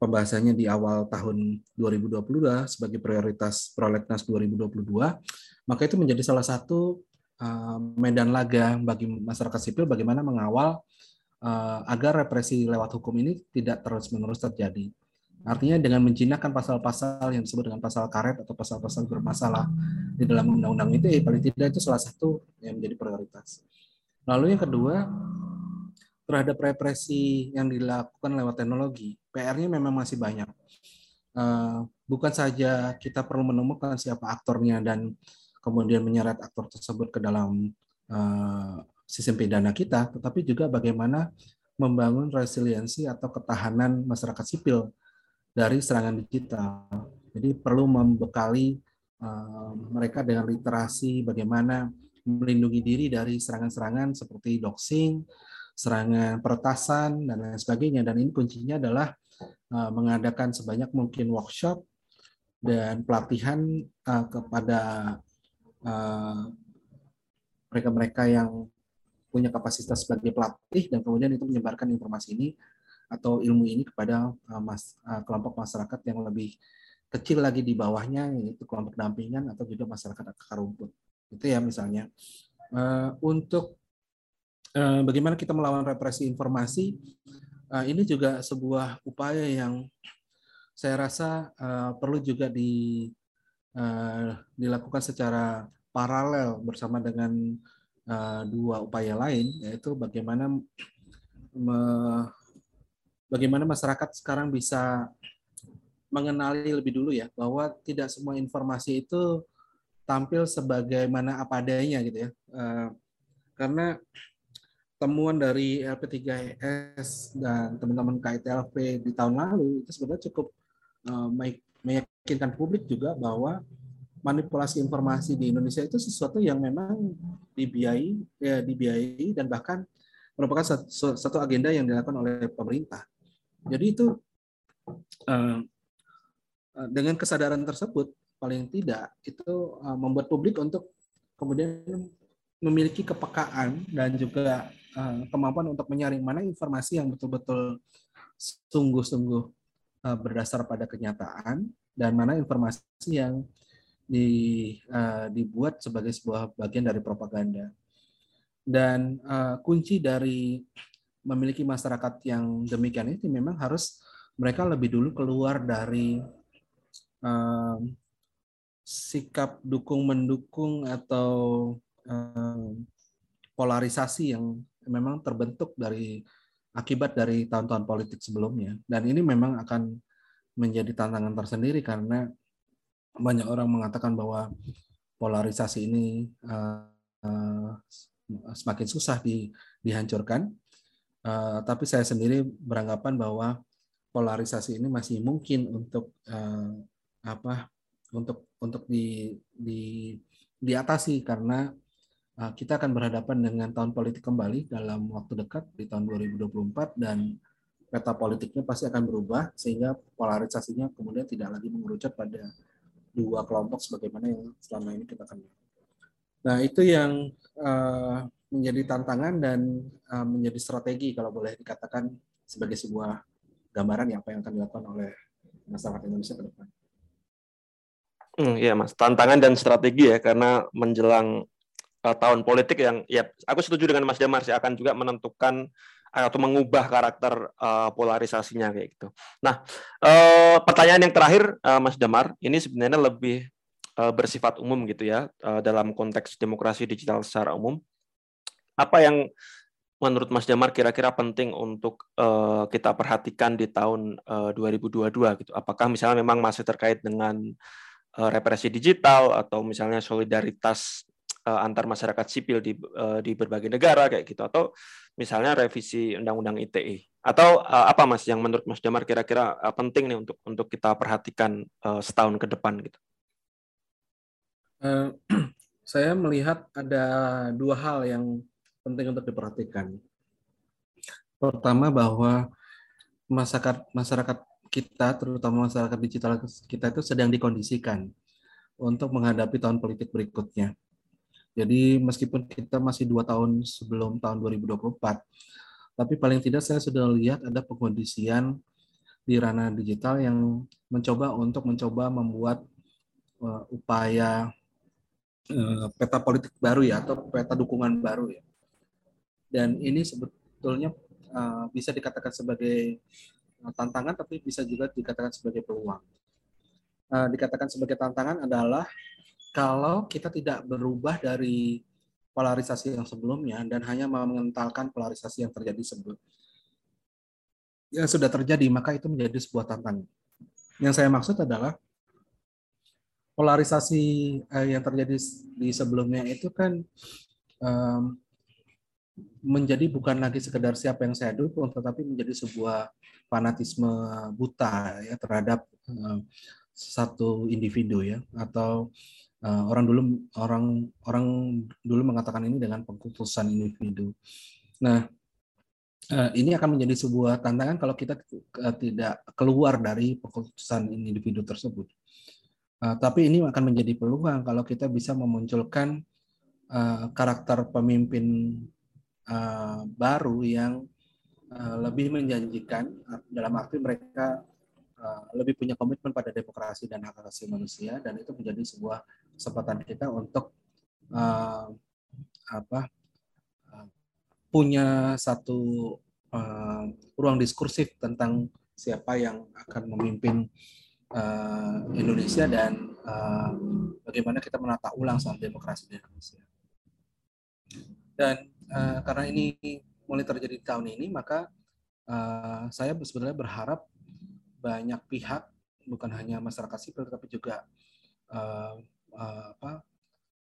pembahasannya di awal tahun 2022 sebagai prioritas prolegnas 2022, maka itu menjadi salah satu eh, medan laga bagi masyarakat sipil bagaimana mengawal eh, agar represi lewat hukum ini tidak terus-menerus terjadi. Artinya dengan menjinakkan pasal-pasal yang disebut dengan pasal karet atau pasal-pasal bermasalah di dalam undang-undang itu, eh, paling tidak itu salah satu yang menjadi prioritas. Lalu yang kedua, terhadap represi yang dilakukan lewat teknologi, PR-nya memang masih banyak. Eh, bukan saja kita perlu menemukan siapa aktornya dan kemudian menyeret aktor tersebut ke dalam eh, sistem pidana kita, tetapi juga bagaimana membangun resiliensi atau ketahanan masyarakat sipil dari serangan digital. Jadi perlu membekali uh, mereka dengan literasi bagaimana melindungi diri dari serangan-serangan seperti doxing, serangan peretasan dan lain sebagainya. Dan ini kuncinya adalah uh, mengadakan sebanyak mungkin workshop dan pelatihan uh, kepada mereka-mereka uh, yang punya kapasitas sebagai pelatih dan kemudian itu menyebarkan informasi ini atau ilmu ini kepada uh, mas, uh, kelompok masyarakat yang lebih kecil lagi di bawahnya yaitu kelompok dampingan atau juga masyarakat akar rumput. Itu ya misalnya. Uh, untuk bagaimana kita melawan represi informasi ini juga sebuah upaya yang saya rasa perlu juga di dilakukan secara paralel bersama dengan dua upaya lain yaitu bagaimana bagaimana masyarakat sekarang bisa mengenali lebih dulu ya bahwa tidak semua informasi itu tampil sebagaimana apa adanya gitu ya. Eh, karena temuan dari LP3S dan teman-teman KITLP di tahun lalu itu sebenarnya cukup eh, meyakinkan publik juga bahwa manipulasi informasi di Indonesia itu sesuatu yang memang dibiayai ya dibiayai dan bahkan merupakan satu agenda yang dilakukan oleh pemerintah. Jadi itu uh, dengan kesadaran tersebut paling tidak itu uh, membuat publik untuk kemudian memiliki kepekaan dan juga kemampuan untuk menyaring mana informasi yang betul-betul sungguh-sungguh uh, berdasar pada kenyataan dan mana informasi yang di, dibuat sebagai sebuah bagian dari propaganda. Dan kunci dari memiliki masyarakat yang demikian ini memang harus mereka lebih dulu keluar dari um, sikap dukung mendukung atau um, polarisasi yang memang terbentuk dari akibat dari tahun-tahun politik sebelumnya dan ini memang akan menjadi tantangan tersendiri karena banyak orang mengatakan bahwa polarisasi ini uh, uh, semakin susah di, dihancurkan. Uh, tapi saya sendiri beranggapan bahwa polarisasi ini masih mungkin untuk uh, apa untuk untuk di, di diatasi karena uh, kita akan berhadapan dengan tahun politik kembali dalam waktu dekat di tahun 2024 dan peta politiknya pasti akan berubah sehingga polarisasinya kemudian tidak lagi mengerucut pada dua kelompok sebagaimana yang selama ini kita kenal. Nah itu yang uh, menjadi tantangan dan uh, menjadi strategi kalau boleh dikatakan sebagai sebuah gambaran yang apa yang akan dilakukan oleh masyarakat Indonesia ke depan. Hmm, ya mas, tantangan dan strategi ya karena menjelang uh, tahun politik yang ya aku setuju dengan Mas Damar sih akan juga menentukan atau mengubah karakter uh, polarisasinya kayak gitu. Nah, uh, pertanyaan yang terakhir uh, Mas Damar, ini sebenarnya lebih uh, bersifat umum gitu ya uh, dalam konteks demokrasi digital secara umum. Apa yang menurut Mas Damar kira-kira penting untuk uh, kita perhatikan di tahun uh, 2022 gitu? Apakah misalnya memang masih terkait dengan uh, represi digital atau misalnya solidaritas uh, antar masyarakat sipil di uh, di berbagai negara kayak gitu atau misalnya revisi undang-undang ITE atau uh, apa Mas yang menurut Mas Damar kira-kira uh, penting nih untuk untuk kita perhatikan uh, setahun ke depan gitu. Uh, saya melihat ada dua hal yang penting untuk diperhatikan. Pertama bahwa masyarakat masyarakat kita terutama masyarakat digital kita itu sedang dikondisikan untuk menghadapi tahun politik berikutnya. Jadi meskipun kita masih dua tahun sebelum tahun 2024, tapi paling tidak saya sudah lihat ada pengkondisian di ranah digital yang mencoba untuk mencoba membuat uh, upaya uh, peta politik baru ya atau peta dukungan baru ya. Dan ini sebetulnya uh, bisa dikatakan sebagai tantangan tapi bisa juga dikatakan sebagai peluang. Uh, dikatakan sebagai tantangan adalah kalau kita tidak berubah dari polarisasi yang sebelumnya dan hanya mengentalkan polarisasi yang terjadi sebelum yang sudah terjadi maka itu menjadi sebuah tantangan. Yang saya maksud adalah polarisasi eh, yang terjadi di sebelumnya itu kan menjadi bukan lagi sekedar siapa yang saya dukung, tetapi menjadi sebuah fanatisme buta ya terhadap um, satu individu ya atau uh, orang dulu orang orang dulu mengatakan ini dengan pengkultusan individu. Nah, uh, ini akan menjadi sebuah tantangan kalau kita uh, tidak keluar dari pengkultusan individu tersebut. Uh, tapi ini akan menjadi peluang kalau kita bisa memunculkan uh, karakter pemimpin uh, baru yang uh, lebih menjanjikan dalam arti mereka lebih punya komitmen pada demokrasi dan hak asasi manusia dan itu menjadi sebuah kesempatan kita untuk uh, apa uh, punya satu uh, ruang diskursif tentang siapa yang akan memimpin uh, Indonesia dan uh, bagaimana kita menata ulang soal demokrasi di Indonesia. Dan uh, karena ini mulai terjadi di tahun ini, maka uh, saya sebenarnya berharap banyak pihak, bukan hanya masyarakat sipil, tapi juga uh, uh, apa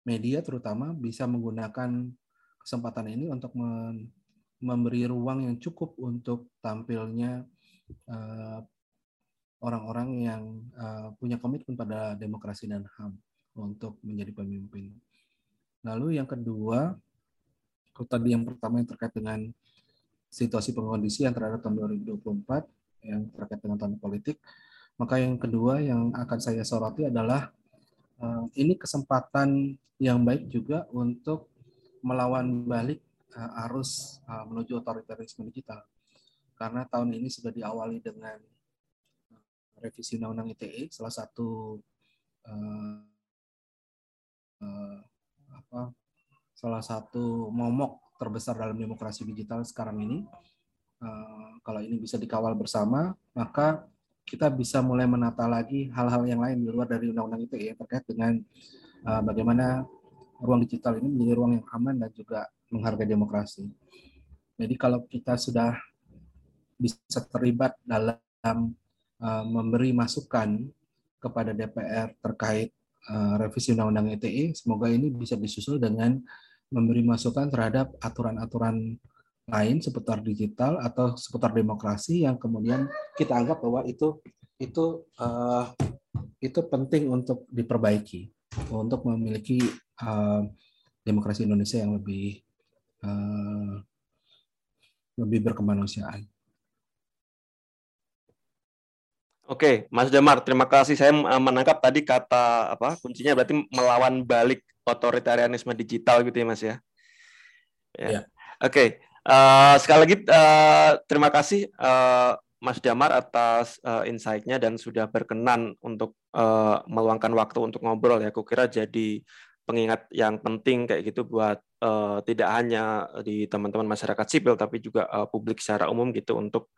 media terutama bisa menggunakan kesempatan ini untuk memberi ruang yang cukup untuk tampilnya orang orang-orang yang uh, punya komitmen pada demokrasi dan HAM untuk menjadi pemimpin. Lalu yang kedua, tadi yang pertama yang terkait dengan situasi pengkondisi yang terhadap tahun 2024 yang terkait dengan tahun politik, maka yang kedua yang akan saya soroti adalah Eh, ini kesempatan yang baik juga untuk melawan balik uh, arus uh, menuju otoritarisme digital. Karena tahun ini sudah diawali dengan revisi Undang-Undang ITE, salah satu salah satu momok terbesar dalam demokrasi digital sekarang ini. Uh, kalau ini bisa dikawal bersama, maka kita bisa mulai menata lagi hal-hal yang lain di luar dari undang-undang itu ya terkait dengan uh, bagaimana ruang digital ini menjadi ruang yang aman dan juga menghargai demokrasi. Jadi kalau kita sudah bisa terlibat dalam uh, memberi masukan kepada DPR terkait uh, revisi Undang-Undang ITE, semoga ini bisa disusul dengan memberi masukan terhadap aturan-aturan lain seputar digital atau seputar demokrasi yang kemudian kita anggap bahwa itu itu uh, itu penting untuk diperbaiki untuk memiliki uh, demokrasi Indonesia yang lebih uh, lebih berkemanusiaan. Oke, Mas Damar, terima kasih. Saya menangkap tadi kata apa kuncinya berarti melawan balik otoritarianisme digital gitu ya, Mas ya. Ya. ya. Oke, uh, sekali lagi uh, terima kasih uh, Mas Damar atas uh, insight-nya dan sudah berkenan untuk uh, meluangkan waktu untuk ngobrol ya. Kukira jadi pengingat yang penting kayak gitu buat uh, tidak hanya di teman-teman masyarakat sipil tapi juga uh, publik secara umum gitu untuk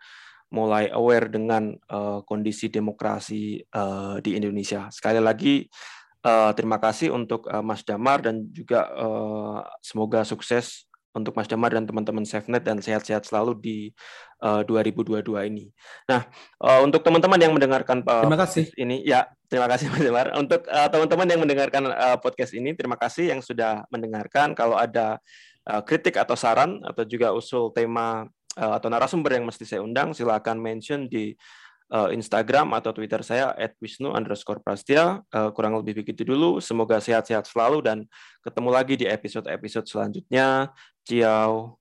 mulai aware dengan uh, kondisi demokrasi uh, di Indonesia. Sekali lagi uh, terima kasih untuk uh, Mas Damar dan juga uh, semoga sukses untuk Mas Damar dan teman-teman SafeNet dan sehat-sehat selalu di uh, 2022 ini. Nah, uh, untuk teman-teman yang mendengarkan uh, terima kasih ini, ya terima kasih Mas Damar. Untuk uh, teman-teman yang mendengarkan uh, podcast ini, terima kasih yang sudah mendengarkan. Kalau ada uh, kritik atau saran atau juga usul tema uh, atau narasumber yang mesti saya undang, silakan mention di uh, Instagram atau Twitter saya @wisnu underscore prastia. Uh, kurang lebih begitu dulu. Semoga sehat-sehat selalu dan ketemu lagi di episode-episode selanjutnya. Ciao.